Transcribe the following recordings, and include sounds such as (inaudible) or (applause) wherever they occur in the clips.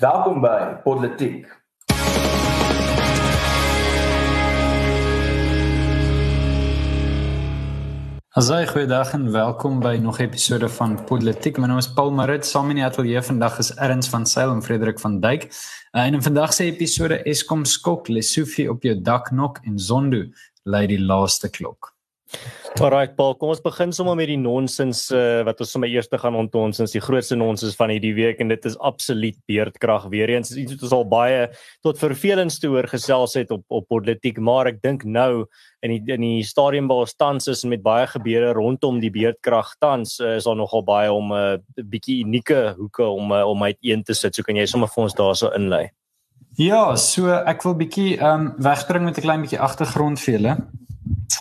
Welkom by Politiek. Asai goeiedag en welkom by nog 'n episode van Politiek. My naam is Paul Marit. Saam in die ateljee vandag is Erns van Sail en Frederik van Dyk. Uh, en in vandag se episode Eskom skok Lesofie op jou dak nok en Zondo lei die laaste klok. Alright Paul, kom ons begin sommer met die nonsens uh, wat ons sommer eers gaan ontons, ons die grootste nonsens van hierdie week en dit is absoluut beerdkrag weer eens. Iets wat ons al baie tot vervelings toe hoor gesels het op op politiek, maar ek dink nou in die in die stadium waar ons tans is met baie gebeure rondom die beerdkrag tans uh, is daar nogal baie om 'n uh, bietjie unieke hoeke om uh, om uit een te sit. So kan jy sommer vir ons daarso inlei. Ja, so ek wil bietjie ehm um, wegspring met 'n klein bietjie agtergrond vir julle.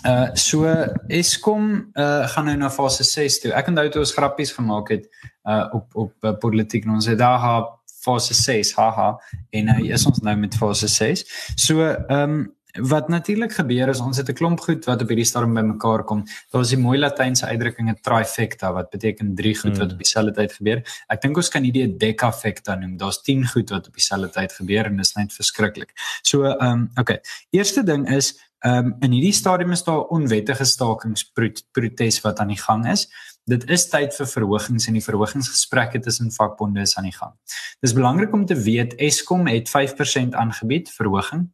Uh so Eskom uh gaan nou na fase 6 toe. Ek onthou toe ons grappies gemaak het uh op op uh, politiek en ons het daar ha fase 6 haha en nou is ons nou met fase 6. So ehm um, wat natuurlik gebeur is ons het 'n klomp goed wat op hierdie stadium bymekaar kom. Daar is die mooi latynse uitdrukking 'n trifecta wat beteken drie goed wat hmm. op dieselfde tyd gebeur. Ek dink ons kan hierdie 'n decafecta noem. Daar's 10 goed wat op dieselfde tyd gebeur en dit is net verskriklik. So ehm um, okay. Eerste ding is Ehm um, in hierdie stadium is daar onwettige stakingsprotes wat aan die gang is. Dit is tyd vir verhogings en die verhogingsgesprekke tussen vakbonde is aan die gang. Dis belangrik om te weet Eskom het 5% aangebied verhoging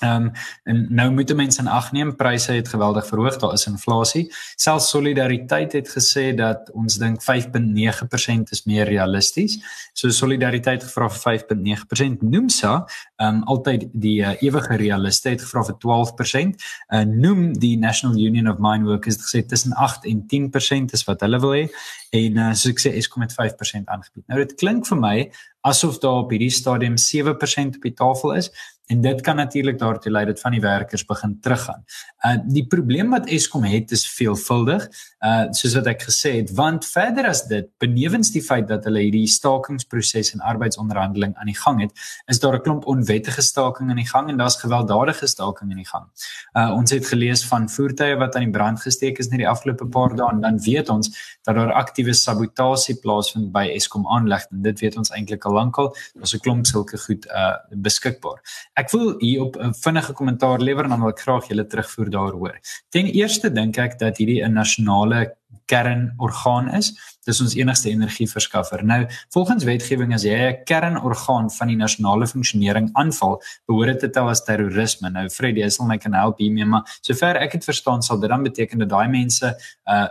Ehm um, en nou moet mense in ag neem pryse het geweldig verhoog, daar is inflasie. Selfs Solidariteit het gesê dat ons dink 5.9% is meer realisties. So Solidariteit gevra vir 5.9%. Noomsa, ehm um, altyd die uh, ewige realiste het gevra vir 12%. Uh, eh, noem die National Union of Mine Workers het gesê tussen 8 en 10% is wat hulle wil hê en uh, soos ek sê Eskom het 5% aangebied. Nou dit klink vir my asof daar op hierdie stadium 7% op die tafel is en dit kan natuurlik daartoe lei dat van die werkers begin teruggaan. Uh die probleem wat Eskom het is veelvuldig, uh soos wat ek gesê het, want verder as dit, benewens die feit dat hulle hierdie stakingsproses en arbeidsonderhandeling aan die gang het, is daar 'n klomp onwettige staking aan die gang en daar's gewelddadige staking aan die gang. Uh ons het gelees van voertuie wat aan die brand gesteek is in die afgelope paar dae en dan weet ons dat daar aktiewe sabotasie plaasvind by Eskom aanleg en dit weet ons eintlik al lankal. Daar's 'n klomp sulke goed uh beskikbaar. Ek wil hier op 'n vinnige kommentaar lewer en dan wil ek graag julle terugvoer daaroor. Ten eerste dink ek dat hierdie 'n nasionale kernorgaan is. Dis ons enigste energieverskaffer. Nou, volgens wetgewing as jy 'n kernorgaan van die nasionale funksionering aanval, behoort dit te tel as terrorisme. Nou, Fred, jy sal my kan help hiermee, maar sover ek dit verstaan, sal dit dan beteken dat daai mense uh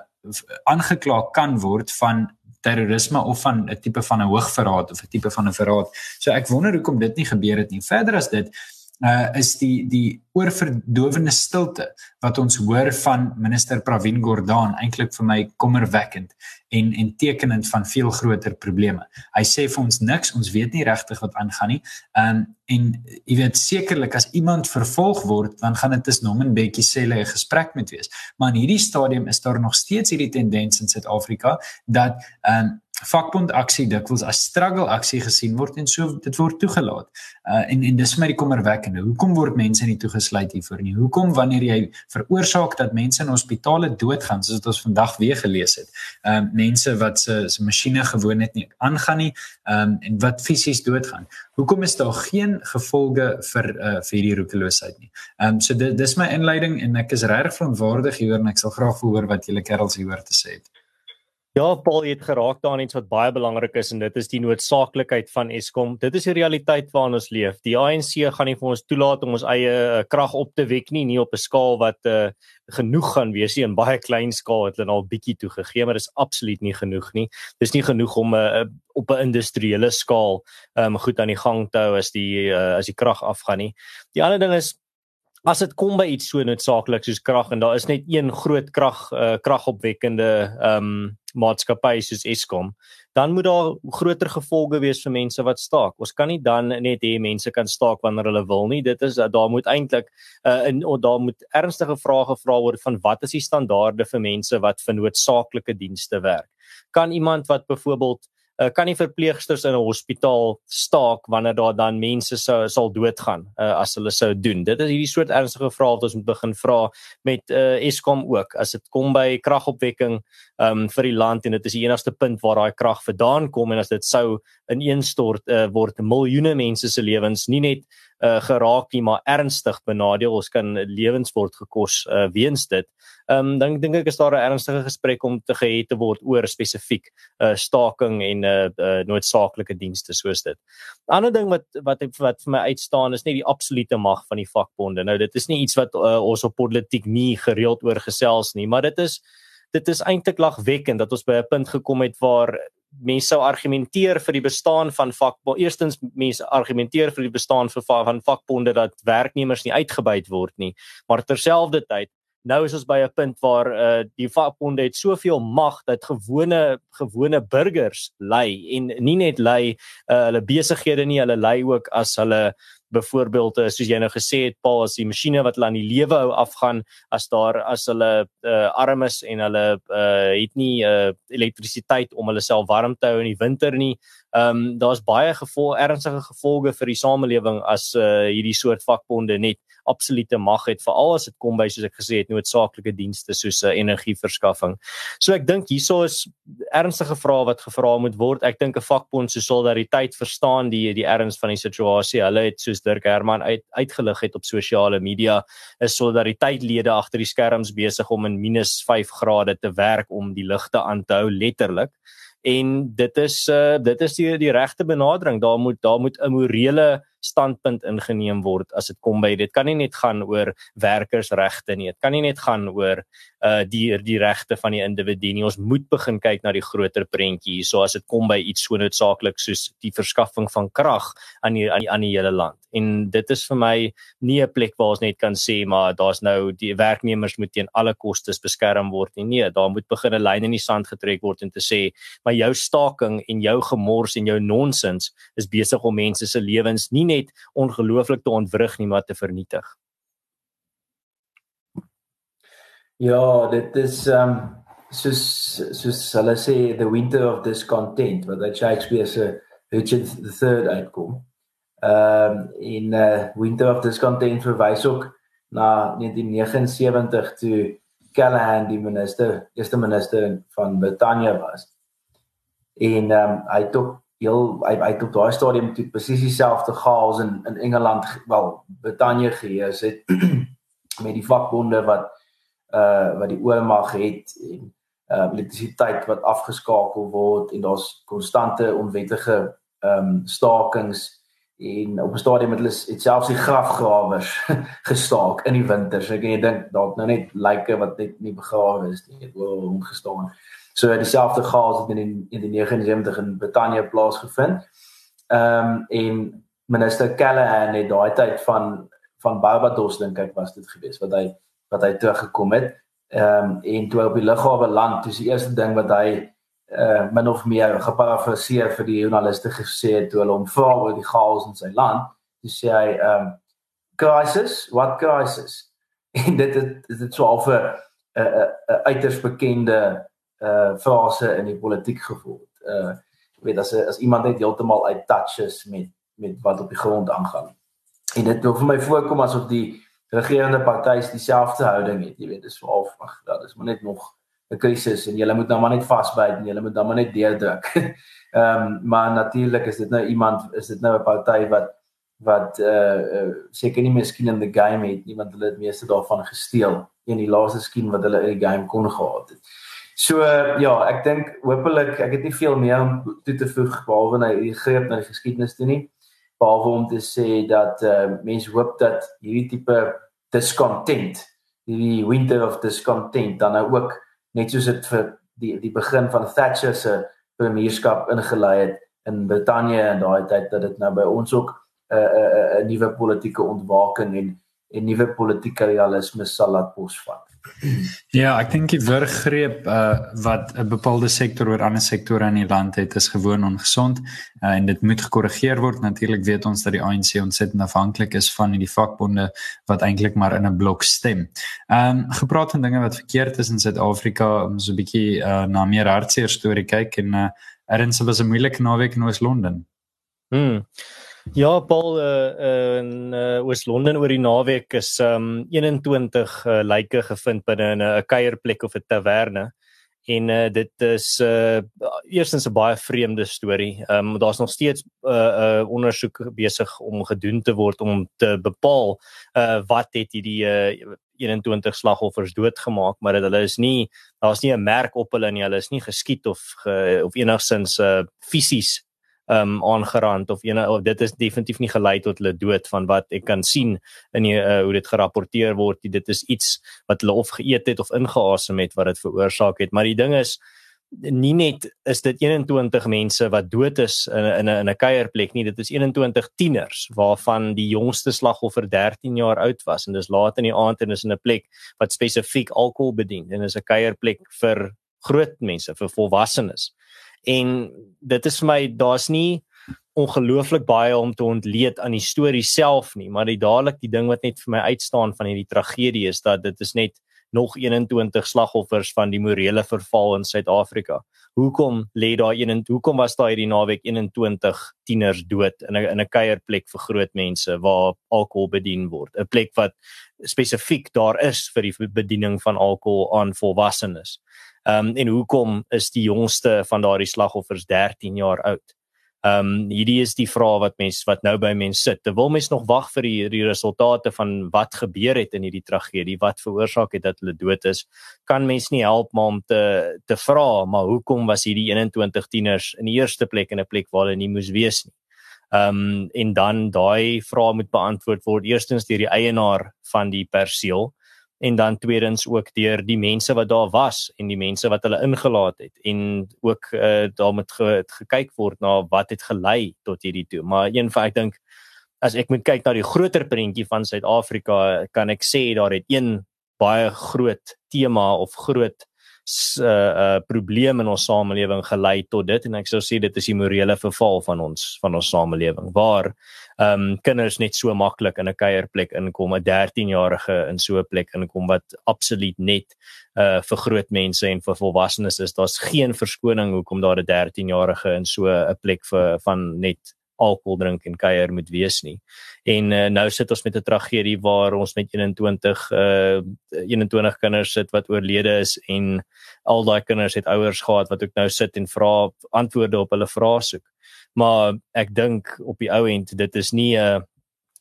aangekla kan word van terrorisme of van 'n tipe van 'n hoogverraad of 'n tipe van 'n verraad. So ek wonder hoekom dit nie gebeur het nie. Verder as dit uh is die die oorverdowende stilte wat ons hoor van minister Pravin Gordhan eintlik vir my kommerwekkend en en tekenend van veel groter probleme. Hy sê vir ons niks, ons weet nie regtig wat aangaan nie. Um en jy weet sekerlik as iemand vervolg word, dan gaan dit tussen hom en Bekkie Cele 'n gesprek moet wees. Maar in hierdie stadium is daar nog steeds hierdie tendens in Suid-Afrika dat um vakbond aksie dikwels as struggle aksie gesien word en so dit word toegelaat. Uh en en dis vir my die kommerwekkende. Hoekom word mense nie toegesluit hiervoor nie? Hoekom wanneer jy veroorsaak dat mense in hospitale doodgaan soos wat ons vandag weer gelees het? Ehm uh, mense wat se se masjiene gewoon net nie aangaan nie, ehm um, en wat fisies doodgaan. Hoekom is daar geen gevolge vir uh vir hierdie roekeloosheid nie? Ehm um, so dit dis my inleiding en ek is regtig verantwoordig hieroor en ek sal graag hoor wat julle kerels hieroor te sê het. Ja, Paul het geraak daarin iets wat baie belangrik is en dit is die noodsaaklikheid van Eskom. Dit is die realiteit waarin ons leef. Die ANC gaan nie vir ons toelaat om ons eie uh, krag op te wek nie, nie op 'n skaal wat uh, genoeg gaan wees nie. In baie klein skaal het hulle al bietjie toegegee, maar dit is absoluut nie genoeg nie. Dis nie genoeg om 'n uh, eh, op 'n industriële skaal um, goed aan die gang te hou as die uh, as die krag afgaan nie. Die ander ding is as dit kom by iets so noodsaaklik soos krag en daar is net een groot krag uh, kragopwekkende ehm um, maatskappy soos Eskom, dan moet daar groter gevolge wees vir mense wat staak. Ons kan nie dan net hê mense kan staak wanneer hulle wil nie. Dit is daar moet eintlik uh, in of daar moet ernstige vrae gevra word van wat is die standaarde vir mense wat vir noodsaaklike dienste werk? Kan iemand wat byvoorbeeld uh, kan nie verpleegsters in 'n hospitaal staak wanneer daar dan mense sou sal doodgaan uh, as hulle sou doen. Dit is hierdie soort ernstige vrae wat ons moet begin vra met uh, Eskom ook as dit kom by kragopwekking um, vir die land en dit is die enigste punt waar daai krag vandaan kom en as dit sou ineenstort uh, word miljoene mense se lewens nie net uh, geraak nie maar ernstig benadeel ons kan lewens word gekos uh, weens dit. Ehm um, dan dink ek is daar 'n ernstige gesprek om te gehê te word oor spesifiek uh, staking en uh, uh, noodsaaklike dienste soos dit. 'n Ander ding wat wat wat vir my uitstaan is nie die absolute mag van die vakbonde. Nou dit is nie iets wat uh, ons op politiek nie gereeld oor gesels nie, maar dit is dit is eintlik lagwekkend dat ons by 'n punt gekom het waar mense sou argumenteer vir die bestaan van vakbonde. Eerstens mense argumenteer vir die bestaan van van vakbonde dat werknemers nie uitgebuit word nie, maar terselfdertyd nou is ons by 'n punt waar uh, die vakbonde het soveel mag dat gewone gewone burgers ly en nie net ly uh, hulle besighede nie, hulle ly ook as hulle byvoorbeeld uh, soos jy nou gesê het Paul as die masjiene wat hulle aan die lewe hou afgaan as daar as hulle uh, arm is en hulle uh, het nie uh, elektrisiteit om hulle self warm te hou in die winter nie. Ehm um, daar's baie gevolge ernstige gevolge vir die samelewing as uh, hierdie soort vakbonde net absolute mag het veral as dit kom by soos ek gesê het noodsaaklike dienste soos uh, energieverskaffing. So ek dink hierso is ernstige vrae wat gevra moet word. Ek dink 'n vakbond so solidariteit verstaan die die erns van die situasie. Hulle het soos Dirk Herman uit uitgelig het op sosiale media is solidaritetslede agter die skerms besig om in minus 5 grade te werk om die ligte aan te hou letterlik. En dit is uh, dit is die die regte benadering. Daar moet daar moet 'n morele standpunt ingeneem word as dit kom by dit kan nie net gaan oor werkersregte nie dit kan nie net gaan oor uh die die regte van die individu nie. Ons moet begin kyk na die groter prentjie so as dit kom by iets so noodsaaklik soos die verskaffing van krag aan die aan die aan die hele land. En dit is vir my nie 'n plek waar ons net kan sê maar daar's nou die werknemers moet teen alle kostes beskerm word nie. Nee daar moet begin 'n lyn in die sand getrek word en te sê maar jou staking en jou gemors en jou nonsens is besig om mense se lewens nie net ongelooflik te ontwrig nie maar te vernietig. Ja, dit is ehm um, soos soos hulle sê the winter of discontent wat uit Shakespeare se Richard III uitkom. Ehm um, in uh, winter of discontent verwys ook na 1979 toe Callahan die minister, eerste minister van Brittanje was. En ehm um, hy het ook heel hy hy tot daai stadium toe presies dieselfde chaos in in Engeland wel Brittanje geheers het (clears throat) met die vakbonde wat uh wat die oormag het en uh elektrisiteit wat afgeskakel word en daar's konstante onwettige ehm um, stakings en op 'n stadium het hulle het selfs die grafgrawers (laughs) gestaak in die winter. So ek en jy dink dalk nou net lyke wat net nie begrawe is nie, het oor hom gestaan. So dieselfde chaos het in die, in die 79 in Britannia plaasgevind. Ehm um, en minister Callahan het daai tyd van van Barbados dink ek was dit gewees wat hy wat hy teruggekom het. Ehm um, en toe op die lughawe land, dis die eerste ding wat hy uh min of meer geparafraseer vir die joernaliste gesê het toe hulle hom vra oor die chaos in sy land. Hy sê hy ehm um, crisis, what crisis? (laughs) En dit het dit so al vir 'n 'n uiters bekende uh frase in die politiek gevoel. Uh jy weet as as iemand net heeltemal uit touch is met met wat op die grond aangaan. En dit wil vir my voorkom asof die regerende partytjies dieselfde houding het, jy weet, dis veral ag, dat is maar net nog 'n krisis en jy moet nou maar net vasbyt en jy moet dan maar net deurdruk. (laughs) Ehm um, maar natuurlik is dit nou iemand is dit nou 'n party wat wat uh, uh seker nie miskien in the game het nie want hulle het meeste daarvan gesteel in die laaste skien wat hulle in die game kon gehad het. So uh, ja, ek dink hopelik ek het nie veel meer om toe te voeg behalwe nou die greep na die geskiedenis toe nie. Behalwe om te sê dat uh, mense hoop dat hierdie tipe discontent, hierdie winter of discontent dan nou ook net soos dit vir die die begin van Thatcher se premierskap ingelei het in Brittanje en daai tyd dat dit nou by ons ook 'n uh, 'n uh, 'n uh, nuwe politieke ontwaking en en nuwe politieke realisme sal laat posvat. Ja, ek dink die wurggreep uh wat 'n bepaalde sektor oor ander sektore in die land het is gewoon ongesond uh, en dit moet gekorrigeer word. Natuurlik weet ons dat die ANC ontsettend afhanklik is van die vakbonde wat eintlik maar in 'n blok stem. Ehm um, gepraat van dinge wat verkeerd is in Suid-Afrika om so 'n bietjie uh na meer hartseer storie kyk en uh Erns was 'n moeilike naweek in Oos-London. Hmm. Ja, Paul uh, in uh, Oos-London oor die naweek is um 21 uh, lyke gevind binne 'n kuierplek of 'n taverne. En uh, dit is uh eerstens 'n baie vreemde storie. Um, daar's nog steeds 'n uh, uh, ondersoek besig om gedoen te word om te bepaal uh wat het hierdie uh 21 slagoffers doodgemaak, maar hulle is nie daar's nie 'n merk op hulle nie. Hulle is nie geskiet of ge, of enigsins uh fisies um aangerand of ene of dit is definitief nie gelei tot hulle dood van wat ek kan sien in die uh, hoe dit gerapporteer word dit is iets wat hulle of geëet het of ingeasem het wat dit veroorsaak het. Maar die ding is nie net is dit 21 mense wat dood is in 'n in 'n kuierplek nie dit is 21 tieners waarvan die jongste slagoffer 13 jaar oud was. En dis laat in die aand en is in 'n plek wat spesifiek alkohol bedien en is 'n kuierplek vir groot mense vir volwassenes en dit is vir my daar's nie ongelooflik baie om te ontleed aan die storie self nie maar die dadelik die ding wat net vir my uitstaan van hierdie tragedie is dat dit is net nog 21 slagoffers van die morele verval in Suid-Afrika. Hoekom lê daar een en hoekom was daar hierdie naweek 21 tieners dood in 'n in 'n kuierplek vir groot mense waar alkohol bedien word, 'n plek wat spesifiek daar is vir die bediening van alkohol aan volwassenes. Ehm um, en hoekom is die jongste van daardie slagoffers 13 jaar oud? Ehm um, hierdie is die vraag wat mens wat nou by mense sit. Terwyl mens nog wag vir die, die resultate van wat gebeur het in hierdie tragedie, wat veroorsaak het dat hulle dood is, kan mens nie help maar om te te vra, maar hoekom was hierdie 21 tieners in die eerste plek in 'n plek waar hulle nie moes wees nie? Ehm um, en dan daai vraag moet beantwoord word eerstens deur die eienaar van die perseel en dan tweedens ook deur die mense wat daar was en die mense wat hulle ingelaat het en ook uh, daar moet ge, gekyk word na wat het gelei tot hierdie toe. Maar een van ek dink as ek moet kyk na die groter prentjie van Suid-Afrika kan ek sê daar het een baie groot tema of groot uh uh probleem in ons samelewing gelei tot dit. En ek sou sê dit is die morele verval van ons van ons samelewing waar ehm um, kinders net so maklik in 'n kuierplek inkom 'n 13-jarige in so 'n plek inkom wat absoluut net uh vir groot mense en vir volwassenes is. Daar's geen verskoning hoekom daar 'n 13-jarige in so 'n plek vir van net alkohol drink en kuier moet wees nie. En uh, nou sit ons met 'n tragedie waar ons met 21 uh 21 kinders sit wat oorlede is en al daai kinders het ouers gehad wat ook nou sit en vra antwoorde op hulle vrae soek. Maar ek dink op die ou end dit is nie 'n uh,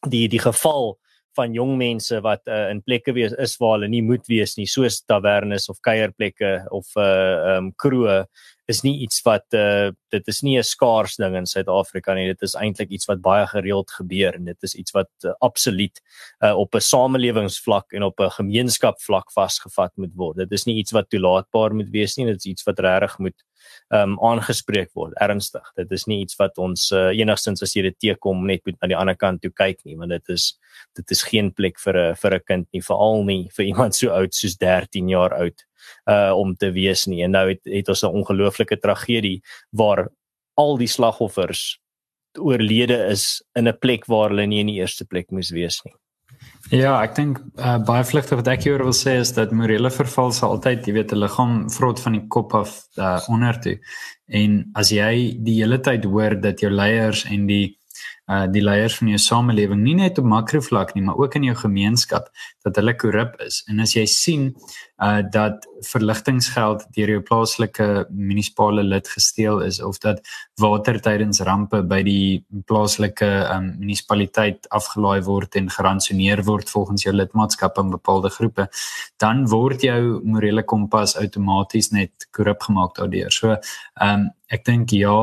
die die geval van jong mense wat uh, in plekke wees is waar hulle nie moet wees nie soos tavernes of kuierplekke of uh, um kroë is nie iets wat uh dit is nie 'n skaars ding in Suid-Afrika nie. Dit is eintlik iets wat baie gereeld gebeur en dit is iets wat uh, absoluut uh op 'n samelewingsvlak en op 'n gemeenskapvlak vasgevat moet word. Dit is nie iets wat toelaatbaar moet wees nie. Dit is iets wat regtig moet um aangespreek word ernstig. Dit is nie iets wat ons uh, enigstens as jy dit teekom net moet aan die ander kant toe kyk nie, want dit is dit is geen plek vir 'n vir 'n kind nie, veral nie vir iemand so oud soos 13 jaar oud uh om te wees nie. En nou het het ons 'n ongelooflike tragedie waar al die slagoffers oorlede is in 'n plek waar hulle nie in die eerste plek moes wees nie. Ja, ek dink uh, baie vlugtig wat ek hier wil sê is dat morele verval sal altyd, jy weet, 'n liggaam vrot van die kop af uh, onder toe. En as jy die hele tyd hoor dat jou leiers en die uh die leiers van jou samelewing nie net op makrovlak nie maar ook in jou gemeenskap dat hulle korrup is. En as jy sien uh dat verligtinggeld deur jou plaaslike munisipale lid gesteel is of dat water tydens rampe by die plaaslike um, munisipaliteit afgelaai word en geransoneer word volgens jou lidmaatskap in bepaalde groepe dan word jou morele kompas outomaties net korrup gemaak daardeur. So um ek dink ja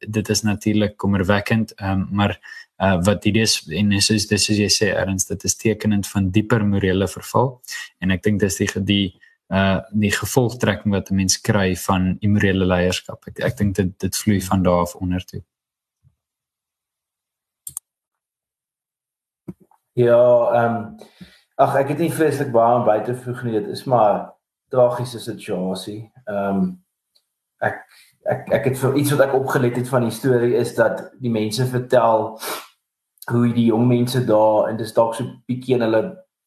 dit is natuurlik kommerwekkend um, maar uh, wat dit is en dis is dis is jy sê erns dit is tekenend van dieper morele verval en ek dink dis die die uh die gevolgtrekking wat 'n mens kry van immorele leierskap ek ek dink dit dit vloei van daar af onder toe Ja, ehm um, ag ek het nie vreeslik baie om by te voeg nie. Dit is maar tragiese situasie. Ehm um, ek ek ek het vir iets wat ek opgelet het van die storie is dat die mense vertel hoe die jong mense daar en dis dalk so bietjie in hulle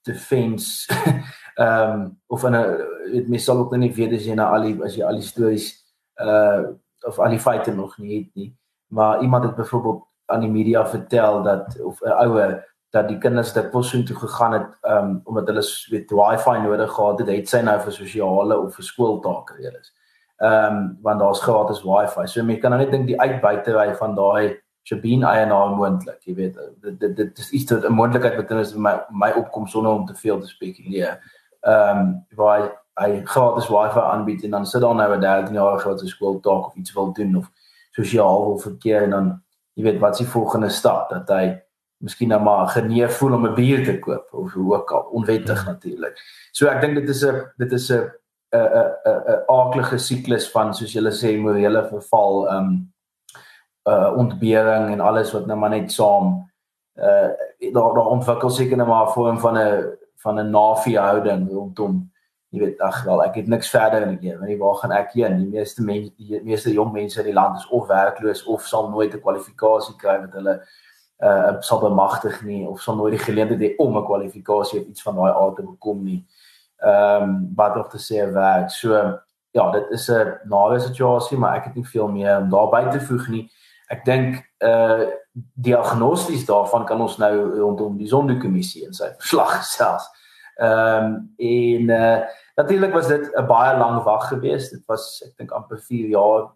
defense (laughs) ehm um, of in 'n dit mens sal ook nie weet as jy na al die as jy al die stories uh of al die feite nog nie het nie. Maar iemand het byvoorbeeld aan die media vertel dat of 'n ouer dat die kinders dit posoen toe gegaan het um omdat hulle weet wifi nodig gehad het, het sy nou vir sosiale of vir skooltake redes. Um want daar's gratis wifi. So mense kan nou net dink die uitbuitery van daai Shabin eienaar moontlik, jy weet, dit dit dit is iets wat 'n moontlikheid wat in is my my opkom sonder om te veel te spekuleer. Um waar hy, hy gratis wifi aanbied en dan sit daar nou 'n 13-jarige wat 'n skooltaak of iets wil doen of sosiaal wil verkeer en dan jy weet wat is die volgende stap dat hy miskien nou maar genee voel om 'n bier te koop of hoe ook al onwettig ja. natuurlik. So ek dink dit is 'n dit is 'n 'n 'n 'n aardige siklus van soos jy sê morele verval um uh ontbering en alles wat nou maar net saam uh daar daar ontwikkel seker net maar 'n vorm van 'n van 'n nafie houding rondom jy weet ag wel ek het niks verder in die want waar gaan ek heen die meeste mense die meeste jong mense in die land is of werkloos of sal nooit 'n kwalifikasie kry wat hulle uh sal bemagtig nie of sal nooit die geleentheid hê om 'n kwalifikasie of iets van daai aard te bekom nie. Ehm um, wat nog te sê werk. So ja, dit is 'n nare situasie, maar ek het nie veel meer om daarby te voeg nie. Ek dink uh diagnosties daarvan kan ons nou rondom die sondekommissie in sy verslag (laughs) selfs Ehm um, en uh natuurlik was dit 'n baie lang wag geweest. Dit was ek dink amper 4 jaar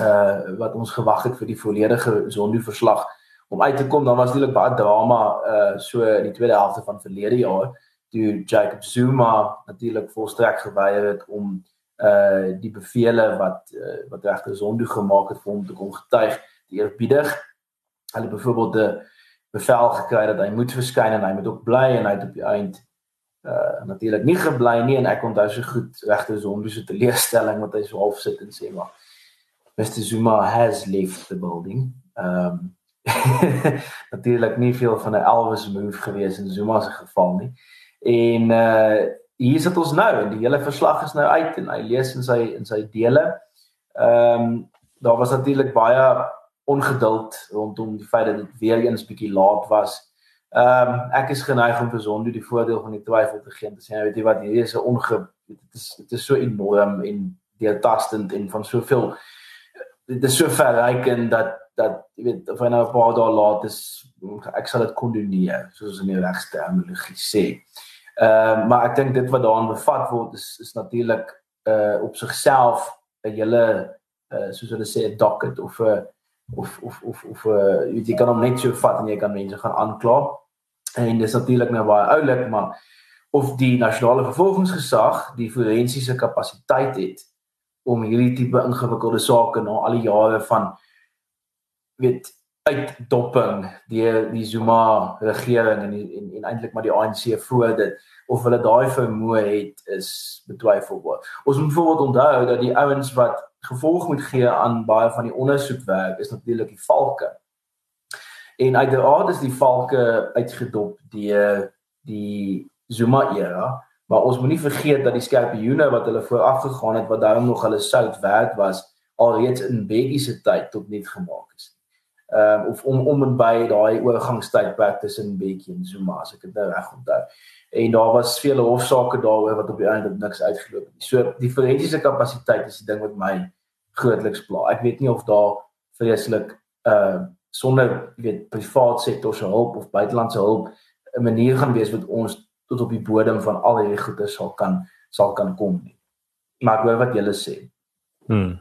uh wat ons gewag het vir die volledige Zondo verslag om uit te kom. Dan was natuurlik baie drama uh so in die tweede helfte van verlede jaar toe Jacob Zuma natuurlik volstrek geweier het om uh die bevele wat uh, wat regte Zondo gemaak het vir hom te kom getuig te eerbiedig. Hulle byvoorbeeld 'n bevel gekry dat hy moet verskyn en hy moet ook bly en hy het op die eind uh natuurlik nie gebly nie en ek onthou so goed regte Zondo se teleurstelling wat hy so half sit en sê maar Mr Zuma has left the building. Um, (laughs) natuurlik nie veel van 'n Elvis move gewees in Zuma se geval nie. En uh hier sit ons nou en die hele verslag is nou uit en hy lees in sy in sy dele. Ehm um, daar was natuurlik baie ongeduld rondom die feit dat dit weer eens bietjie laat was Ehm um, ek is geneig om vir Zondo die voordeel van die twyfel te gee en te sê weet jy wat hierdie is 'n onge dit is dit is so enorm en deurtastend en van soveel dit is so verrykend dat dat jy weet of hy nou 'n paar dae laat is ek sal dit kondoneer soos in die regste terminologie sê. Ehm uh, maar ek dink dit wat daarin bevat word is is natuurlik uh op sigself 'n hele uh soos hulle sê 'n docket of 'n of of of of uh, jy kan hom net so vat en jy kan mense gaan aankla. En dis natuurlik nou baie oulik, maar of die nasionale vervolgingsgesag die forensiese kapasiteit het om hierdie tipe ingewikkelde sake na al die jare van weet uitdopping deur die Zuma regering en en, en eintlik maar die ANC voor dit of hulle daai vermoë het is betwyfelbaar. Ons moet byvoorbeeld onthou dat die ouens wat gevolg moet gee aan baie van die ondersoekwerk is natuurlik die valke. En uiteraard is die valke uitgedop deur die Zuma era, maar ons moenie vergeet dat die skorpioene wat hulle vooraf gegaan het wat daarom nog hulle sout werd was alreeds in Bekkie se tyd tot nuut gemaak is. Ehm um, of om om en by daai oorgangstydperk tussen Bekkie en Zuma as ek dit nou reg onthou. En daar was vele hofsaake daaroor wat op die einde niks uitgeloop het. So die forensiese kapasiteit is die ding wat my grootliks pla. Ek weet nie of daar vreeslik uh sonder weet privaat sektor se hulp of buitelandse hulp 'n manier gaan wees wat ons tot op die bodem van al hierdie goeie sal kan sal kan kom nie. Maar ek hoor wat julle sê. Hmm.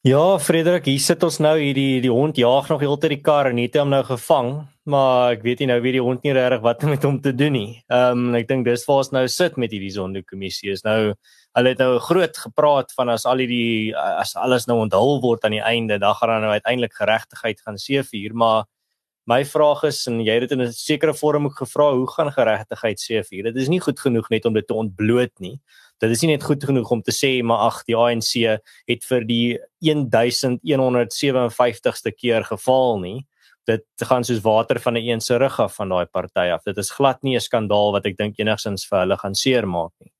Ja, Frederik, hier sit ons nou hier die die hond jaag nog heeltyd die kar en het hom nou gevang, maar ek weet nie nou wie die hond nie regtig wat met hom te doen nie. Ehm um, ek dink dis waar ons nou sit met hierdie sondekommissie is nou hulle het nou groot gepraat van as al hierdie as alles nou onthul word aan die einde, dan gaan dan nou uiteindelik geregtigheid gaan seëvier, maar my vraag is en jy het dit in 'n sekere vorm ook gevra, hoe gaan geregtigheid seëvier? Dit is nie goed genoeg net om dit te ontbloot nie. Dit is nie net goed genoeg om te sê maar ag die ANC het vir die 1157ste keer gefaal nie. Dit gaan soos water van 'n een se rug af van daai party af. Dit is glad nie 'n skandaal wat ek dink enigsins vir hulle gaan seermaak nie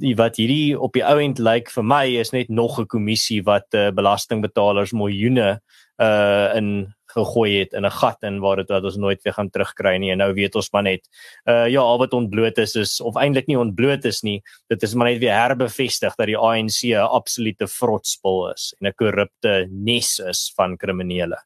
die wat hierdie op die ou end lyk vir my is net nog 'n kommissie wat uh, belastingbetalers miljoene uh in gegooi het in 'n gat in waar dit wat ons nooit weer gaan terugkry nie en nou weet ons maar net uh ja al wat ontbloot is is of eintlik nie ontbloot is nie dit is maar net weer herbevestig dat die ANC 'n absolute vrotspil is en 'n korrupte nes is van kriminele.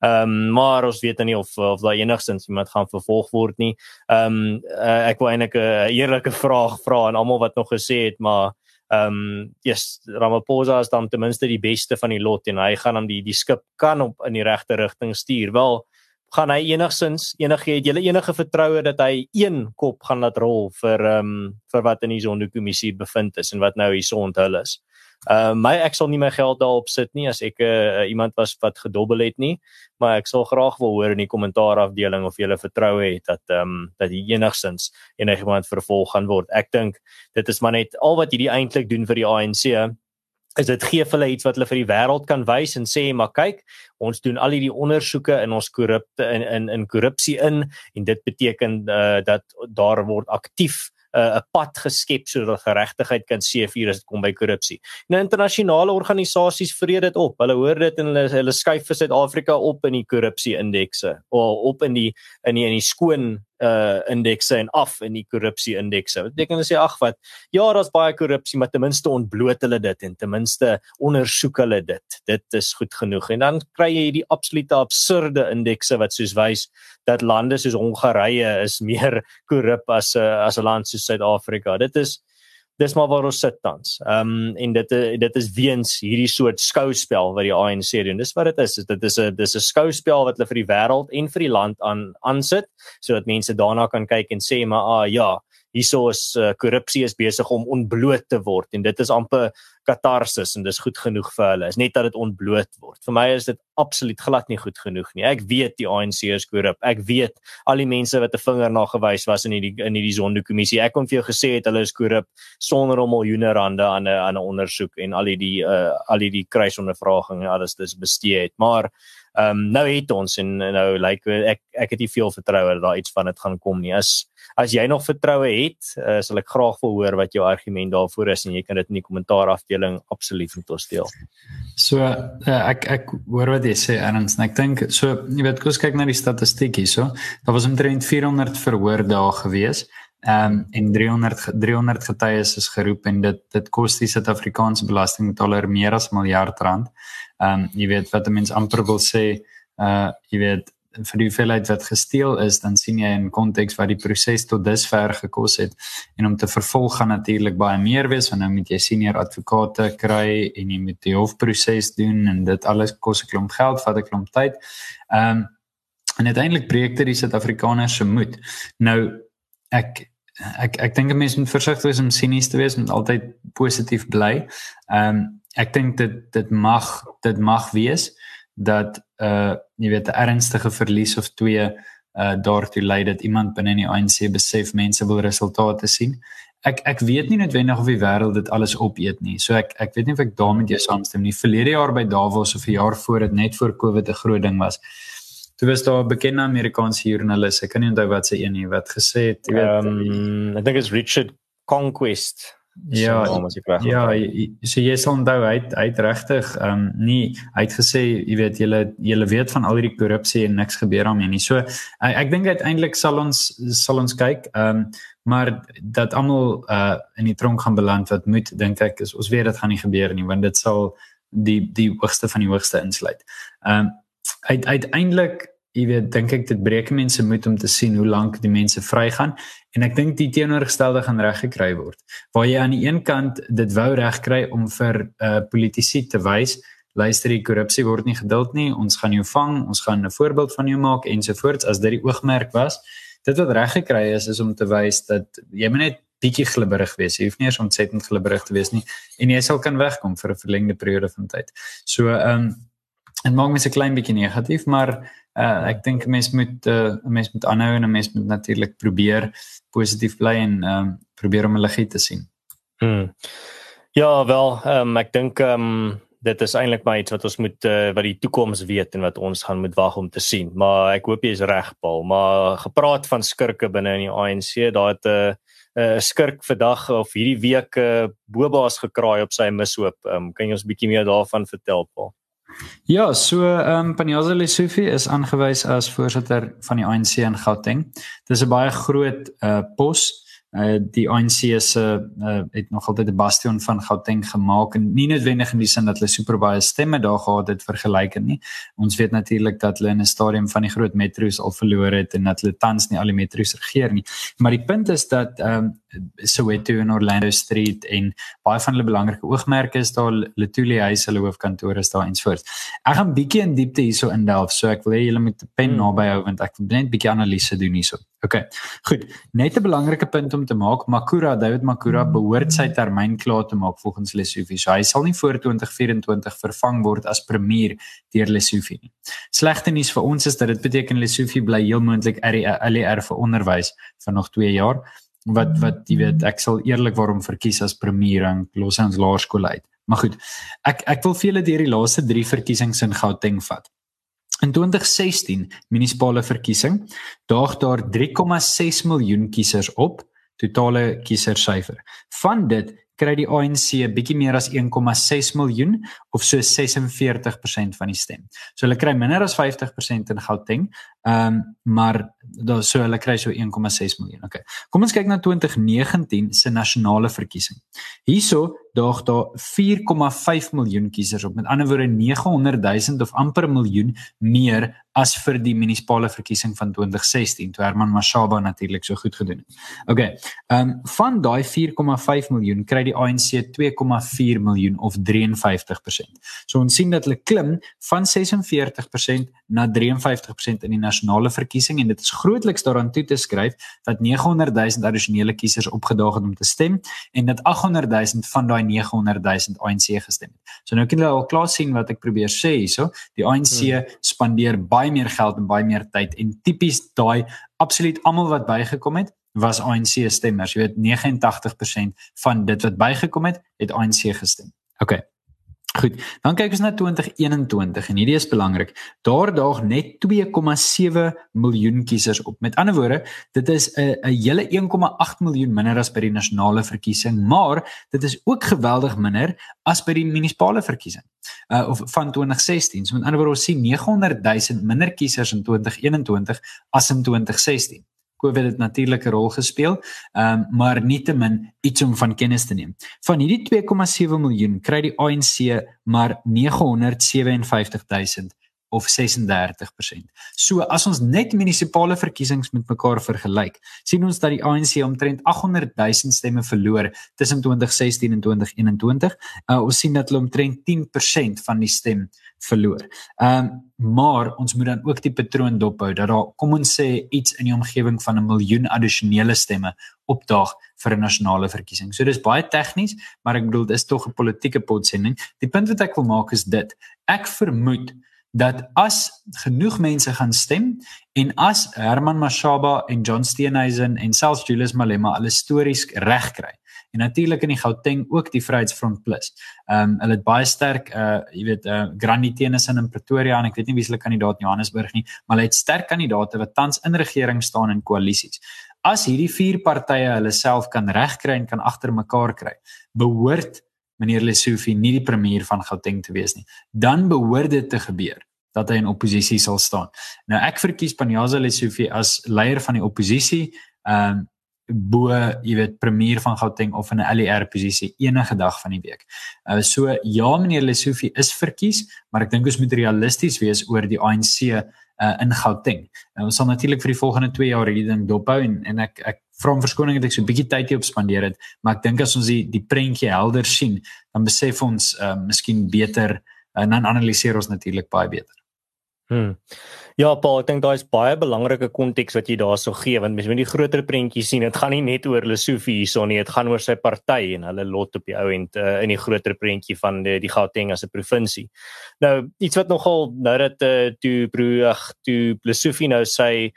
Ehm um, maar ons weet nie of of daar enigstens iemand gaan vervolg word nie. Ehm um, uh, ek wil eintlik 'n eerlike vraag vra aan almal wat nog gesê het maar ehm um, yes Ramaphosa is dan ten minste die beste van die lot en hy gaan dan die die skip kan op in die regte rigting stuur. Wel gaan hy enigsins enige het julle enige vertroue dat hy een kop gaan laat rol vir ehm um, vir wat in die sondekommissie bevind is en wat nou hier so onthul is. Uh my ek sal nie my geld daarop sit nie as ek uh, iemand was wat gedobbel het nie, maar ek sal graag wil hoor in die kommentaarafdeling of jy vertroue het dat ehm um, dat die enigsins enigiemand vervolg gaan word. Ek dink dit is maar net al wat hierdie eintlik doen vir die ANC is dit gee vir hulle iets wat hulle vir die wêreld kan wys en sê maar kyk ons doen al hierdie ondersoeke in ons korrupte in in in korrupsie in en dit beteken uh, dat daar word aktief 'n uh, pad geskep sodat geregtigheid kan seëvier as dit kom by korrupsie. Nou internasionale organisasies vreet dit op. Hulle hoor dit en hulle hulle skuif vir Suid-Afrika op in die korrupsie indekse of op in die in die in die skoon uh indekse en af in die korrupsie indekse. Wat beteken hulle sê ag wat ja, daar's baie korrupsie, maar ten minste ontbloot hulle dit en ten minste ondersoek hulle dit. Dit is goed genoeg. En dan kry jy hierdie absolute absurde indekse wat soos wys dat lande soos Hongarye is meer (laughs) korrup as 'n as 'n land soos Suid-Afrika. Dit is dis maar waar ons sit tans. Ehm um, en dit dit is weens hierdie soort skouspel wat die ANC doen. Dis wat dit is. Dit is 'n dis 'n skouspel wat hulle vir die wêreld en vir die land aan aansit sodat mense daarna kan kyk en sê maar ah ja, hierso is uh, korrupsie is besig om ontbloot te word en dit is amper katarsis en dis goed genoeg vir hulle. Is net dat dit ontbloot word. Vir my is dit absoluut glad nie goed genoeg nie. Ek weet die ANC is korrup. Ek weet al die mense wat 'n vinger na gewys was in hierdie in hierdie sondekommissie. Ek kon vir jou gesê het hulle is korrup sonder om miljoene rande aan 'n aan 'n ondersoek en al hierdie uh al hierdie kruisondervragings en alles dis bestee het. Maar ehm um, nou het ons en nou lyk like, ek ek het nie veel vertroue dat daar iets van dit gaan kom nie. As as jy nog vertroue het, uh, sal ek graag wil hoor wat jou argument daarvoor is en jy kan dit in die kommentaar afdeling absoluut met ons deel. So uh, ek ek hoor wat jy sê Ernst en ek dink so jy weet kos kyk na die statistiek hier so. Daar was omtrent 400 verhoor dae gewees. Ehm um, en 300 300 getuies is geroep en dit dit kos die Suid-Afrikaanse belastingbetaler meer as 'n miljard rand. Ehm um, jy weet wat 'n mens amper wil sê, uh jy weet vir die hoeveelheid wat gesteel is, dan sien jy in konteks wat die proses tot dusver gekos het en om te vervolg gaan natuurlik baie meer wees want nou moet jy senior advokate kry en jy moet die hofproses doen en dit alles kos 'n klomp geld, vat 'n klomp tyd. Ehm um, en uiteindelik dit die Suid-Afrikaners se moed. Nou ek ek ek dink 'n mens moet versigtig wees om sinies te wees, moet altyd positief bly. Ehm um, ek dink dit dit mag dit mag wees dat uh jy weet 'n ernstige verlies of twee uh daartoe lei dat iemand binne die ANC besef mense wil resultate sien. Ek ek weet nie noodwendig of die wêreld dit alles opeet nie. So ek ek weet nie of ek daarmee jou saamstem nie. Verlede jaar by Davos of 'n jaar voor dit net voor Covid 'n groot ding was. Toe was daar 'n bekende Amerikaanse joernalis, ek kan nie onthou wat sy een nie wat gesê het, weet, um, ek dink dit is Richard Conquest Ja, ja, so jy sal onthou hy hy het regtig ehm um, nie hy het gesê jy weet julle julle weet van al hierdie korrupsie en niks gebeur daarmee nie. So ek, ek dink uiteindelik sal ons sal ons kyk ehm um, maar dat almal uh in die tronk gaan beland wat moet dink ek is ons weet dit gaan nie gebeur nie want dit sal die die hoogste van die hoogste insluit. Ehm um, uit uiteindelik jy weet dink ek dit breek mense moed om te sien hoe lank die mense vrygaan. En ek dink die teenoorgestelde gaan reggekry word. Waar jy aan die een kant dit wou regkry om vir uh, politici te wys luister die korrupsie word nie geduld nie ons gaan jou vang ons gaan 'n voorbeeld van jou maak ensovoorts as dit die oogmerk was. Dit wat reggekry is is om te wys dat jy moet net bietjie glibberig wees. Jy hoef nie eens ontsettend glibberig te wees nie en jy sal kan wegkom vir 'n verlengde periode van tyd. So ehm um, dit maak mense 'n klein bietjie negatief maar uh, ek dink 'n mens moet uh, 'n mens moet aanhou en 'n mens moet natuurlik probeer positief bly en ehm um, probeer om 'n liggie te sien. Hmm. Ja, wel, um, ek dink ehm um, dit is eintlik maar iets wat ons moet uh, wat die toekoms weet en wat ons gaan moet wag om te sien. Maar ek hoop jy is reg, Paul. Maar gepraat van skurke binne in die ANC, daar het 'n uh, 'n uh, skurk vandag of hierdie week 'n uh, bobaas gekraai op sy mishoop. Um, kan jy ons 'n bietjie meer daarvan vertel, Paul? Ja, so ehm um, Panyaza Lesufi is aangewys as voorsitter van die ANC in Gauteng. Dis 'n baie groot uh pos uh die ANC se uh, het nog altyd 'n bastion van Gauteng gemaak en nie noodwendig in die sin dat hulle super baie stemme daar gehad het vergelyk nie. Ons weet natuurlik dat hulle in 'n stadium van die groot metro's al verloor het en dat hulle tans nie al die metro's regeer nie. Maar die punt is dat ehm um, Soweto en Orlando Street en baie van hulle belangrike oogmerke is daar Letuli huis, hulle hoofkantoor is daar ensvoorts. Ek gaan bietjie in diepte hierso indelf, so ek wil hê julle moet 'n pen hmm. naby hou want ek wil net bietjie analise doen hierso. OK. Goed. Net 'n belangrike punt om te maak, Makura, David Makura behoort sy termyn klaar te maak volgens Lesofie. So hy sal nie voor 2024 vervang word as premier deur Lesofie nie. Slegte nuus vir ons is dat dit beteken Lesofie bly heel moontlik LER vir onderwys vir nog 2 jaar. Wat wat jy weet, ek sal eerlik waarom verkies as premier en los ons laerskool uit. Maar goed. Ek ek wil vir julle deur die laaste 3 verkiesings in Gauteng vat. In 2016 munisipale verkiesing daag daar 3,6 miljoen kiesers op totale kiesersyfer. Van dit kry die ANC bietjie meer as 1,6 miljoen of so 46% van die stem. So hulle kry minder as 50% in Gauteng. Ehm um, maar daar so hulle kry so 1,6 miljoen. Okay. Kom ons kyk na 2019 se nasionale verkiesing. Hierso daag daar 4,5 miljoen kiesers op. Met ander woorde 900 000 of amper 'n miljoen meer as vir die munisipale verkiesing van 2016 toe Herman Mashaba natuurlik so goed gedoen het. Okay. Ehm um, van daai 4,5 miljoen kry die ANC 2,4 miljoen of 53%. So ons sien dat hulle klim van 46% na 53% in die nasionale verkiesing en dit is grootliks daaraan toe te skryf dat 900 000 addisionele kiesers opgedaag het om te stem en dat 800 000 van daai 900 000 ANC gestem het. So nou kan julle al klaar sien wat ek probeer sê hierso. Die ANC hmm. spandeer baie meer geld en baie meer tyd en tipies daai absoluut almal wat bygekom het was ANC stemmers. Jy weet 89% van dit wat bygekom het, het ANC gestem. OK. Goed, dan kyk ons na 2021 en hierdie is belangrik. Daar daag net 2,7 miljoen kiesers op. Met ander woorde, dit is 'n 'n hele 1,8 miljoen minder as by die nasionale verkiesing, maar dit is ook geweldig minder as by die munisipale verkiesing. Uh of van 2016. So met ander woorde, ons sien 900 000 minder kiesers in 2021 as in 2016. COVID het natuurlik 'n rol gespeel, um, maar nietemin iets om van kennis te neem. Van hierdie 2,7 miljoen kry die ANC maar 957 000 of 36%. So as ons net munisipale verkiesings met mekaar vergelyk, sien ons dat die ANC omtrent 800 000 stemme verloor tussen 2016 en 2021. Uh, ons sien dat hulle omtrent 10% van die stem verloor. Ehm um, maar ons moet dan ook die patroon dophou dat daar kom ons sê iets in die omgewing van 'n miljoen addisionele stemme opdaag vir 'n nasionale verkiesing. So dis baie tegnies, maar ek bedoel dis tog 'n politieke potsending. Die punt wat ek wil maak is dit. Ek vermoed dat as genoeg mense gaan stem en as Herman Mashaba en John Steenhuisen en selfs Julius Malema hulle stories reg kry en natuurlik in die Gauteng ook die Vryheidsfront Plus. Ehm um, hulle het baie sterk uh jy weet uh Granny Tennyson in Pretoria en ek weet nie wie se kandidaat in Johannesburg nie, maar hulle het sterk kandidaate wat tans in regering staan in koalisies. As hierdie vier partye hulle self kan regkry en kan agter mekaar kry, behoort meneer Lesofie nie die premier van Gauteng te wees nie. Dan behoort dit te gebeur dat hy in oppositie sal staan. Nou ek verkies Panyaza Lesofie as leier van die oppositie. Ehm um, bo jy weet premier van Gauteng of in 'n LER posisie enige dag van die week. Uh so ja meneer Lesofie is verkies, maar ek dink ons moet realisties wees oor die ANC uh in Gauteng. Uh, ons sal natuurlik vir die volgende 2 jaar hierdie ding dophou en en ek ek vra om verskoning dat ek so 'n bietjie tyd hierop spandeer het, maar ek dink as ons die die prentjie helder sien, dan besef ons uh miskien beter en dan analiseer ons natuurlik baie beter. Hmm. Ja, Paul, ek dink daai is baie belangrike konteks wat jy daarso gee want mens moet die groter prentjie sien. Dit gaan nie net oor Lesofie hierso nie, dit gaan oor sy party en hulle lot op die ou end uh, in die groter prentjie van die, die Gauteng as 'n provinsie. Nou, iets wat nogal nou dat uh, toe broeg toe Lesofie nou sy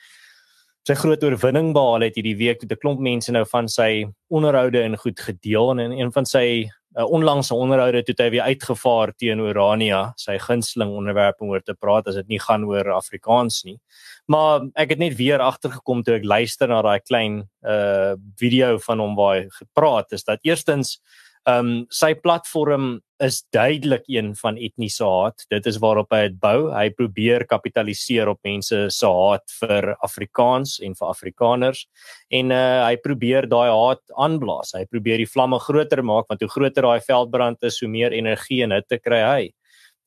sy groot oorwinning behaal het hierdie week, het 'n klomp mense nou van sy onderhoude in goed gedeel en in een van sy uh, onlangse onderhoude toe hy weer uitgevaar teen Orania, sy gunsteling onderwerp om oor te praat as dit nie gaan oor Afrikaans nie. Maar ek het net weer agtergekom toe ek luister na daai klein uh video van hom waar hy gepraat is dat eerstens Ehm um, sy platform is duidelik een van etniese haat. Dit is waarop hy dit bou. Hy probeer kapitaliseer op mense se haat vir Afrikaans en vir Afrikaners en uh, hy probeer daai haat aanblaas. Hy probeer die vlamme groter maak want hoe groter daai veldbrand is, hoe meer energie en hitte kry hy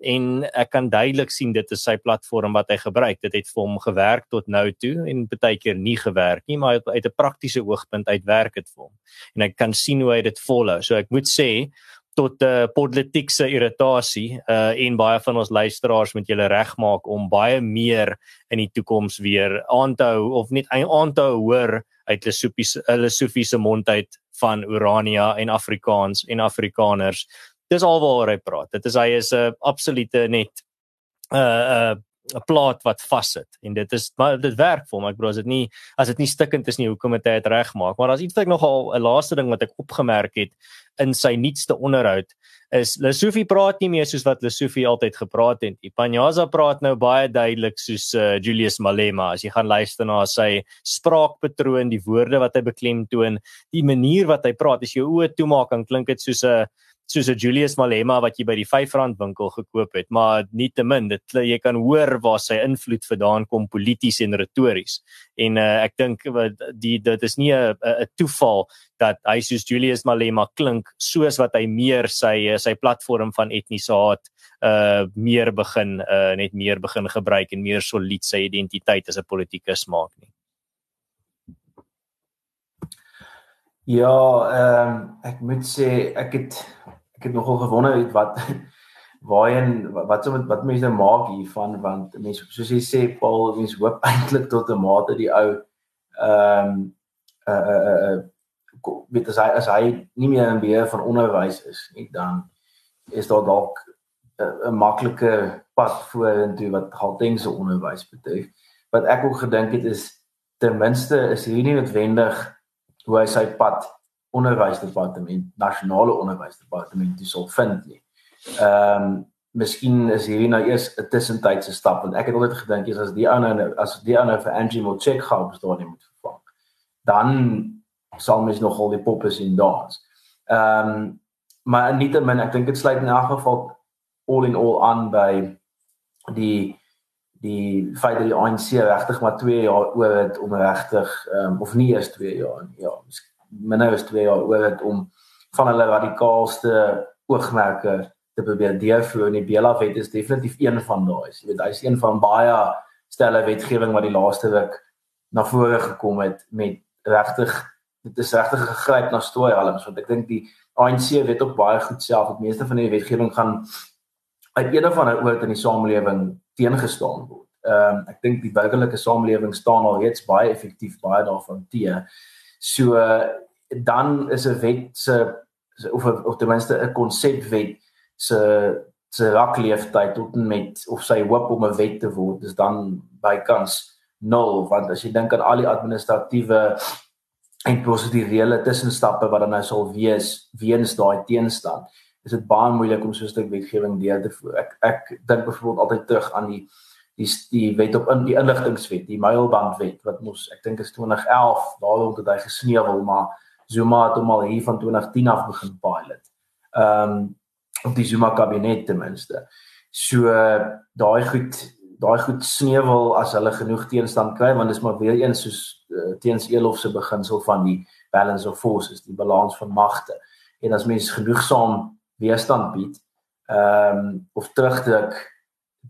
en ek kan duidelik sien dit is sy platform wat hy gebruik. Dit het vir hom gewerk tot nou toe en baie keer nie gewerk nie, maar uit 'n praktiese oogpunt uitwerk dit vir hom. En ek kan sien hoe hy dit volhou. So ek moet sê tot 'n uh, eh, politieke irritasie uh en baie van ons luisteraars moet julle regmaak om baie meer in die toekoms weer aan te hou of net aan te hou hoor uit hulle Sofiese mond uit van Urania en Afrikaans en Afrikaners dis alwaar hy praat. Dit is hy is 'n absolute net 'n uh, 'n uh, 'n plaat wat vassit en dit is maar dit werk vir hom. Ek bedoel as dit nie as dit nie stikkend is nie, hoekom het hy dit regmaak? Maar daar's iets wat ek nogal 'n laaste ding wat ek opgemerk het in sy nuutste onderhoud is Lesofie praat nie meer soos wat Lesofie altyd gepraat het. Ipanyaza praat nou baie duidelik soos uh, Julius Malema. As jy gaan luister na sy spraakpatroon, die woorde wat hy beklemtoon, die manier wat hy praat, as jy oë toemaak, dan klink dit soos 'n soos 'n Julius Malema wat jy by die R5 winkel gekoop het, maar nietemin dit jy kan hoor waar sy invloed vandaan kom polities en retories. En uh, ek dink die dit is nie 'n toeval dat hy soos Julius Malema klink soos wat hy meer sy sy platform van etniese haat uh meer begin uh net meer begin gebruik en meer solied sy identiteit as 'n politikus maak nie. Ja, ehm um, ek moet sê ek het ek het nogal gewonder wat (laughs) waarheen wat so met wat mense nou maak hiervan want mense soos jy sê Paul mense hoop (laughs) eintlik tot 'n mate die ou ehm um, uh uh uh weet as hy as hy nie meer in beheer van onderwys is nie dan is daar dalk 'n maklike pad vorentoe wat Gauteng se onderwys betref. Wat ek ook gedink het is ten minste is hier nie noodwendig hoe hy sy pad onderwysdepartement, nasionale onderwysdepartement toe sal vind nie. Ehm um, miskien is hierdie nou eers 'n tussentydse stap want ek het altyd gedink as die ou nou as die ou nou vir Angie Mochek gaan bestaan nie moet vervang. Dan sal mens nogal die poppe sien dans. Ehm um, maar nietemin ek dink dit sluit in elk geval all in all aan by die die feit dat die ANC regtig maar 2 jaar oor het om regtig ehm um, of nie eers 2 jaar nie. Ja, minder as 2 jaar oor het om van hulle radikaalste oogmerke te probeer deurvoer die Bela wet is definitief een van daai. Jy weet hy's een van baie stelle wetgewing wat die laaste week na vore gekom het met regtig dit is regtig gegryp na storyhalings want ek dink die ANC weet ook baie goed self dat meeste van die wetgewing gaan uit een of ander oort in die samelewing teengestaan word. Ehm um, ek dink die burgerlike samelewing staan al reeds baie effektief baie daarvan teë. So dan is 'n wet se of of ten minste 'n konsepwet se se rakleeftyd tot en met of sy hoop om 'n wet te word is dan bykans nul want as jy dink aan al die administratiewe en prosedurele tussenstappe wat dan nou sal wees weens daai teenstand is dit baie moeilik om so 'n stuk wetgewing deur te voer. Ek ek dink byvoorbeeld altyd terug aan die die die wet op in die inligtingwet, die mailbandwet wat mos ek dink is 2011 daarom het hy gesneuwel maar Zuma het hom al hier van 2010 af begin pilot. Ehm um, op die Zuma kabinet ten minste. So daai goed daai goed sneuwel as hulle genoeg teenstand kry want dis maar weer eens soos uh, teens Elof se beginsel van die balance of forces, die balans van magte. En as mens genoegsaam weerstand bied, ehm um, of terugdruk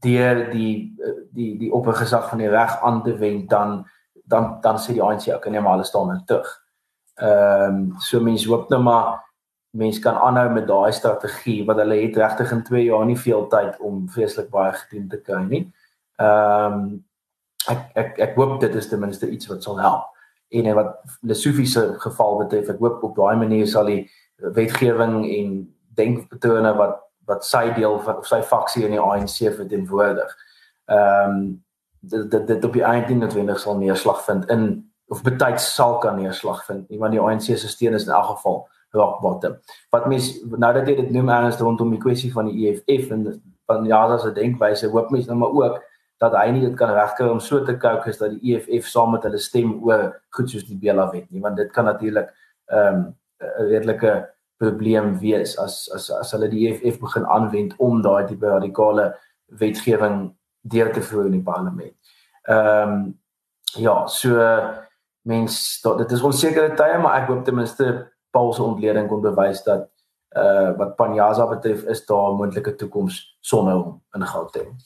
deur die die die oppergesag van die reg aan te wend dan dan dan sê die ANC ook nee maar hulle staan in tug. Ehm um, so mense hoop nou maar mense kan aanhou met daai strategie wat hulle het regtig in 2 jaar nie veel tyd om vreeslik baie gedoen te kry nie. Ehm um, ek ek ek hoop dit is ten minste iets wat sal help. En wat Lesofie se geval betref, ek hoop op daai manier sal die wetgewing en denkpatrone wat wat sy deel van sy faksie in die ANC verteenwoordig. Ehm um, dit dit dit op die einde noodwendig sal neerslag vind in of betyds sal kan neerslag vind nie want die ANC se steun is in elk geval rock bottom. Wat mens nou dat jy dit noem erns rondom die kwessie van die EFF en van ja as 'n denkwyse hoop mens nou maar ook dat hy nie dit kan regkry om so te kook is dat die EFF saam met hulle stem oor goed soos die Bela wet nie want dit kan natuurlik ehm um, 'n redelike probleem wees as as as hulle die EFF begin aanwend om daai tipe radikale wetgewing deur te voer in die parlement. Ehm um, ja, so mens dit is onsekere tye, maar ek hoop ten minste Paul se ontleding kon bewys dat uh wat Panjaza betref is daar 'n moontlike toekoms sonder hom in Gauteng.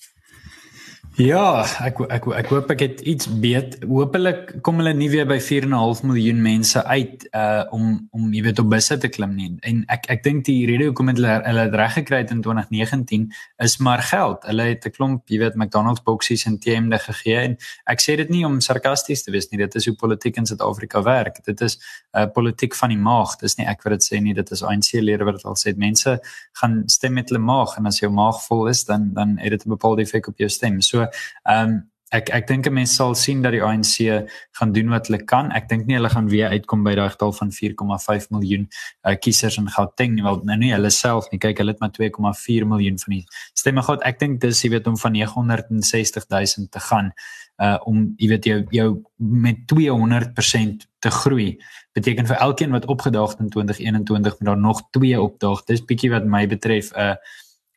Ja, ek ek ek hoop ek het iets beet. Hoopelik kom hulle nie weer by 4.5 miljoen mense uit uh om om jy weet op busse te klim nie. En ek ek dink die rede hoekom hulle hulle het reg gekry in 2019 is maar geld. Hulle het 'n klomp, jy weet, McDonald's boksies en TM'de gegee en ek sê dit nie om sarkasties te wees nie. Dit is hoe politiek in Suid-Afrika werk. Dit is 'n uh, politiek van die maag. Dis nie ek wat dit sê nie. Dit is ANC lede wat dit al sê. Mense gaan stem met hulle maag en as jou maag vol is, dan dan het dit 'n bepaalde effek op jou stem. So Ehm um, ek ek dink 'n mens sal sien dat die ANC gaan doen wat hulle kan. Ek dink nie hulle gaan weer uitkom by daai getal van 4,5 miljoen uh, kiesers in Gauteng nie, want nou nie hulle self nie. Kyk, hulle het maar 2,4 miljoen van die stemme gehad. Ek dink dis jy weet om van 960 000 te gaan uh om jy weet jou jou met 200% te groei beteken vir elkeen wat opgedaag het in 2021 moet daar nog 2 opdaag. Dis bietjie wat my betref 'n uh,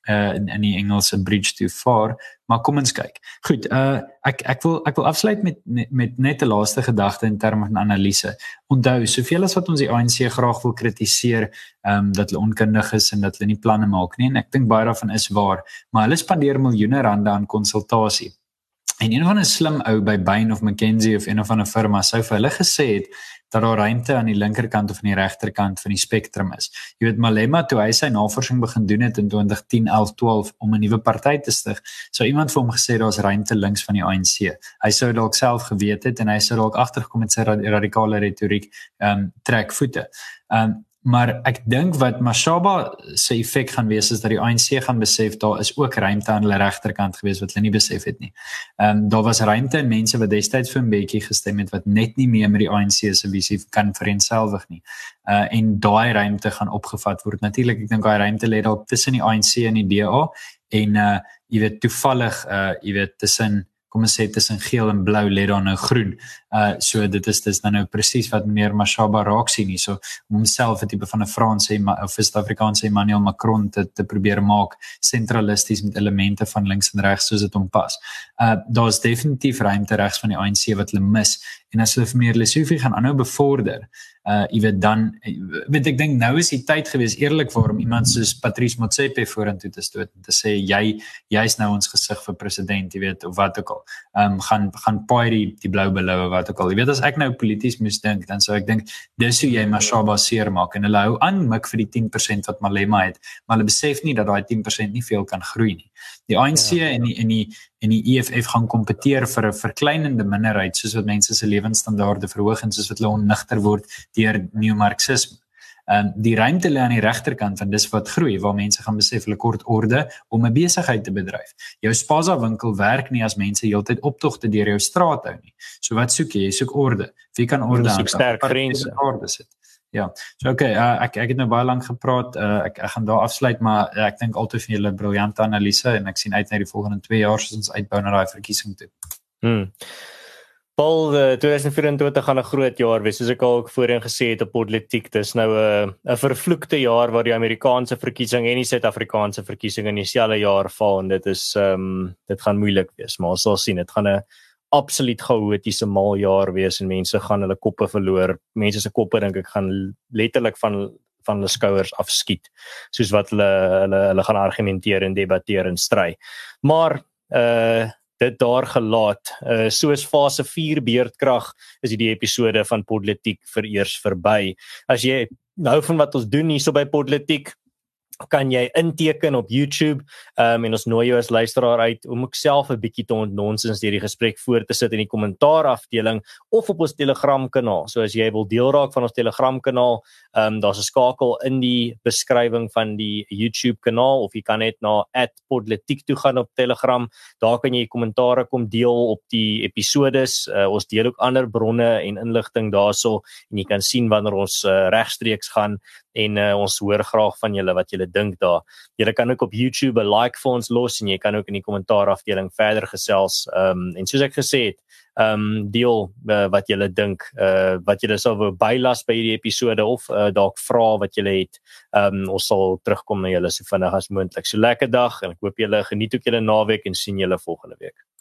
uh in, in die Engelse bridge too far maar kom ons kyk. Goed, uh ek ek wil ek wil afsluit met met, met net 'n laaste gedagte in terme van analise. Onthou, soveel as wat ons die ANC graag wil kritiseer, ehm um, dat hulle onkundig is en dat hulle nie planne maak nie en ek dink baie daarvan is waar, maar hulle spandeer miljoene rande aan konsultasie. En een van 'n slim ou by Bain of McKenzie of een of ander firma sou vir hulle gesê het dat daar ruimte aan die linkerkant of aan die regterkant van die spektrum is. Jy weet Malema toe hy sy navorsing begin doen het in 2010, 11, 12 om 'n nuwe party te stig, sou iemand vir hom gesê daar's ruimte links van die ANC. Hy sou dalk self geweet het en hy sou dalk agtergekom het sy radikale retoriek ehm um, trek voete. Ehm um, maar ek dink wat Mashaba se effek gaan wees is dat die ANC gaan besef daar is ook ruimte aan hulle regterkant gewees wat hulle nie besef het nie. Ehm um, daar was ruimte in mense wat destyds vir 'n bietjie gestem het wat net nie meer met die ANC se visie kan vereensgewig nie. Uh en daai ruimte gaan opgevat word. Natuurlik ek dink daai ruimte lê dalk tussen die ANC en die DA en uh jy weet toevallig uh jy weet tussen kom ons sê tussen geel en blou lê daar nou groen. Uh so dit is dis nou presies wat meneer Mashaba raak sien hier. So om homself 'n tipe van 'n Franse of Suid-Afrikaanse Emmanuel Macron te te probeer maak sentralisties met elemente van links en regs soos dit hom pas. Uh daar's definitief ruimte regs van die ANC wat hulle mis en as hulle vir meer Lesofie gaan aanhou bevorder uh jy weet dan weet ek dink nou is die tyd gewees eerlikwaar om iemand soos Patrice Motsepe vorentoe te stoot en te sê jy jy's nou ons gesig vir president jy weet of wat ook al um gaan gaan paai die die blou beloue wat ook al jy weet as ek nou polities moes dink dan sou ek dink dis hoe jy Mashaba seer maak en hulle hou aan mik vir die 10% wat Malema het maar hulle besef nie dat daai 10% nie veel kan groei nie die ANC ja, ja. en die en die en die EFF gaan kompeteer vir 'n verkleinende minderheid soos wat mense se lewensstandaarde verhoog en soos wat hulle onnigter word deur neomarxisme. Ehm um, die ruimte lê aan die regterkant van dis wat groei waar mense gaan besef hulle kort orde om 'n besigheid te bedryf. Jou spaza winkel werk nie as mense heeltyd optogte deur jou straat hou nie. So wat soek jy? Jy soek orde. Wie kan orde aan? Sterk grense. Orde sit. Ja. So okay, uh, ek ek het nou baie lank gepraat. Uh, ek ek gaan daar afsluit, maar uh, ek dink altyd vir julle briljante analise en ek sien uit na die volgende 2 jaar soos ons uitbou na daai verkiesing toe. Hmm. Paul, uh, 2024 gaan 'n groot jaar wees, soos ek al voorheen gesê het op politiek. Dis nou 'n 'n vervloekte jaar waar die Amerikaanse verkiesing en die Suid-Afrikaanse verkiesing in dieselfde jaar val en dit is ehm um, dit gaan moeilik wees, maar ons sal sien. Dit gaan 'n absoluut chaotiese maljaar wees en mense gaan hulle koppe verloor. Mense se koppe dink ek gaan letterlik van van hulle skouers afskiet soos wat hulle hulle hulle gaan argumenteer en debatteer en stry. Maar uh dit daar gelaat. Uh soos fase 4 beerdkrag is hierdie episode van politiek vereers verby. As jy nou van wat ons doen hierso by politiek kan jy inteken op YouTube um, en ons nooi jou as luisteraar uit om ook self 'n bietjie te ontnonsens deur die gesprek voor te sit in die kommentaar afdeling of op ons Telegram kanaal. So as jy wil deel raak van ons Telegram kanaal, um, daar's 'n skakel in die beskrywing van die YouTube kanaal of jy kan net na @podletiek toe gaan op Telegram. Daar kan jy kommentaare kom deel op die episodes. Uh, ons deel ook ander bronne en inligting daarso en jy kan sien wanneer ons uh, regstreeks gaan en uh, ons hoor graag van julle wat julle dink daar. Julle kan ook op YouTube 'n like vir ons los en jy kan ook in die kommentaar afdeling verder gesels. Ehm um, en soos ek gesê het, ehm um, deel uh, wat julle dink, uh wat julle sou wou bylas by hierdie episode of uh, dalk vra wat julle het. Ehm um, ons sal terugkom na julle so vinnig as moontlik. So lekker dag en ek hoop julle geniet ook julle naweek en sien julle volgende week.